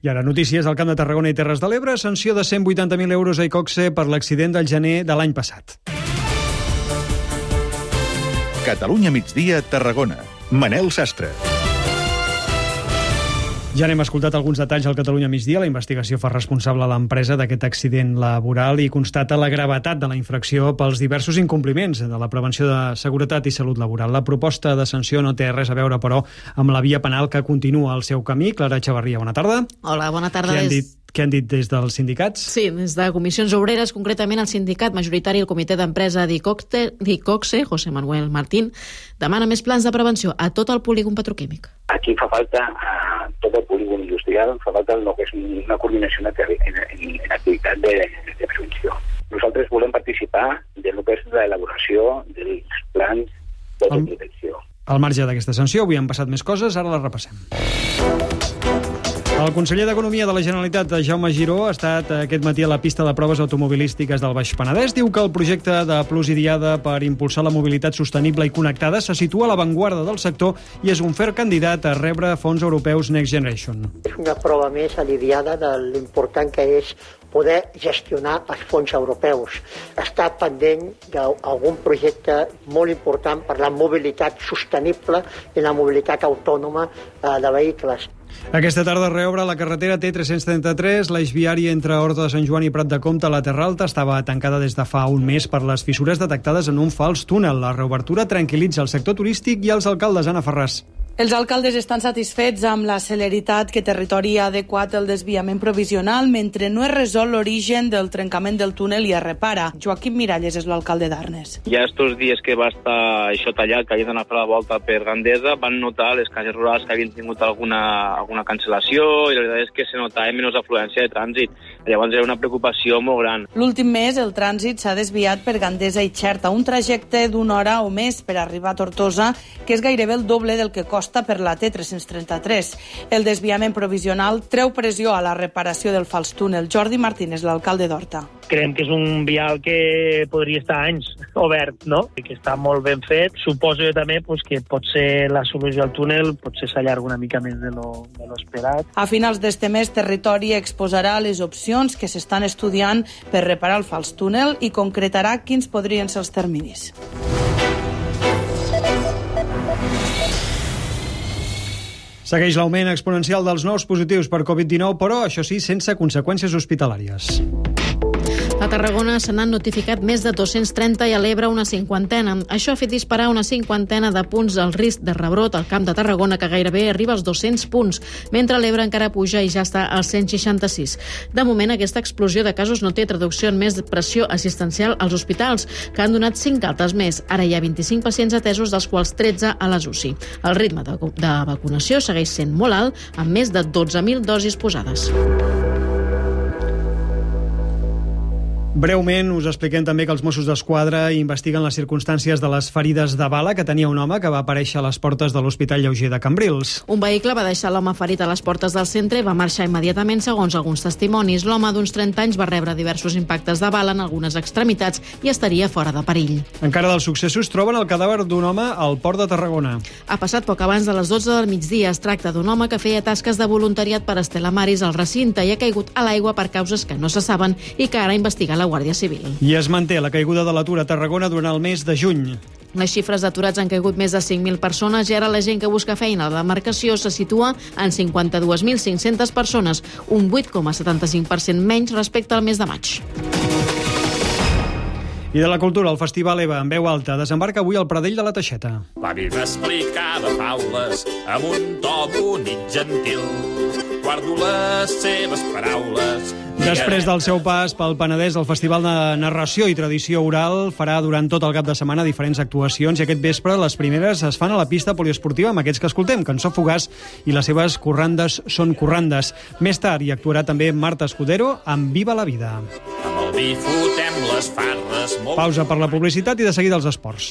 I ara notícies al Camp de Tarragona i Terres de l'Ebre. Sanció de 180.000 euros a Icoxe per l'accident del gener de l'any passat. Catalunya migdia, Tarragona. Manel Sastre. Ja n'hem escoltat alguns detalls al Catalunya migdia. La investigació fa responsable a l'empresa d'aquest accident laboral i constata la gravetat de la infracció pels diversos incompliments de la prevenció de seguretat i salut laboral. La proposta de sanció no té res a veure, però, amb la via penal que continua el seu camí. Clara Xavarria, bona tarda. Hola, bona tarda. Què han dit què han dit des dels sindicats? Sí, des de comissions obreres, concretament el sindicat majoritari el comitè d'empresa d'Icoxe, José Manuel Martín, demana més plans de prevenció a tot el polígon petroquímic. Aquí fa falta a tot el polígon industrial, fa falta el que és una coordinació en, en, en activitat de, de prevenció. Nosaltres volem participar de lo que és l'elaboració dels plans de protecció. Al marge d'aquesta sanció, avui han passat més coses, ara les repassem. El conseller d'Economia de la Generalitat, Jaume Giró, ha estat aquest matí a la pista de proves automobilístiques del Baix Penedès. Diu que el projecte de Plus i Diada per impulsar la mobilitat sostenible i connectada se situa a l'avantguarda del sector i és un fer candidat a rebre fons europeus Next Generation. És una prova més aliviada de l'important que és poder gestionar els fons europeus. Està pendent d'algun projecte molt important per la mobilitat sostenible i la mobilitat autònoma eh, de vehicles. Aquesta tarda reobre la carretera T333, l'eix viari entre Horta de Sant Joan i Prat de Comte a la Terra Alta estava tancada des de fa un mes per les fissures detectades en un fals túnel. La reobertura tranquil·litza el sector turístic i els alcaldes, Anna Ferràs. Els alcaldes estan satisfets amb la celeritat que Territori ha adequat el desviament provisional mentre no es resol l'origen del trencament del túnel i es repara. Joaquim Miralles és l'alcalde d'Arnes. Ja estos dies que va estar això tallat, que havien d'anar a fer la volta per Gandesa, van notar les cases rurals que havien tingut alguna, alguna cancel·lació i la veritat és que se notava menys afluència de trànsit. Llavors era una preocupació molt gran. L'últim mes el trànsit s'ha desviat per Gandesa i Xerta, un trajecte d'una hora o més per arribar a Tortosa, que és gairebé el doble del que costa per la T333. El desviament provisional treu pressió a la reparació del fals túnel. Jordi Martínez, l'alcalde d'Horta. Creiem que és un vial que podria estar anys obert, no? I que està molt ben fet. Suposo jo també pues, que pot ser la solució al túnel, potser s'allarga una mica més de lo, de lo esperat. A finals d'este mes, Territori exposarà les opcions que s'estan estudiant per reparar el fals túnel i concretarà quins podrien ser els terminis. Segueix l'augment exponencial dels nous positius per Covid-19, però, això sí, sense conseqüències hospitalàries. A Tarragona se n'han notificat més de 230 i a l'Ebre una cinquantena. Això ha fet disparar una cinquantena de punts al risc de rebrot al Camp de Tarragona, que gairebé arriba als 200 punts, mentre l'Ebre encara puja i ja està als 166. De moment, aquesta explosió de casos no té traducció en més pressió assistencial als hospitals, que han donat 5 altes més. Ara hi ha 25 pacients atesos, dels quals 13 a les UCI. El ritme de, de vacunació segueix sent molt alt, amb més de 12.000 dosis posades. Breument us expliquem també que els Mossos d'Esquadra investiguen les circumstàncies de les ferides de bala que tenia un home que va aparèixer a les portes de l'Hospital Lleuger de Cambrils. Un vehicle va deixar l'home ferit a les portes del centre i va marxar immediatament segons alguns testimonis. L'home d'uns 30 anys va rebre diversos impactes de bala en algunes extremitats i estaria fora de perill. Encara dels successos troben el cadàver d'un home al port de Tarragona. Ha passat poc abans de les 12 del migdia. Es tracta d'un home que feia tasques de voluntariat per Estela Maris al recinte i ha caigut a l'aigua per causes que no se saben i que ara investiga la Guàrdia Civil. I es manté la caiguda de l'atur a Tarragona durant el mes de juny. Les xifres d'aturats han caigut més de 5.000 persones i ara la gent que busca feina a la demarcació se situa en 52.500 persones, un 8,75% menys respecte al mes de maig. I de la cultura, el Festival EVA, en veu alta, desembarca avui al Pradell de la Teixeta. L'avi m'explicava faules amb un to bonic gentil. Guardo les seves paraules Després del seu pas pel Penedès, el Festival de Narració i Tradició Oral farà durant tot el cap de setmana diferents actuacions i aquest vespre les primeres es fan a la pista poliesportiva amb aquests que escoltem, Cançó Fugaç i les seves corrandes són corrandes. Més tard hi actuarà també Marta Escudero amb Viva la Vida. Amb el vi fotem les farres molt... Pausa per la publicitat i de seguida els esports.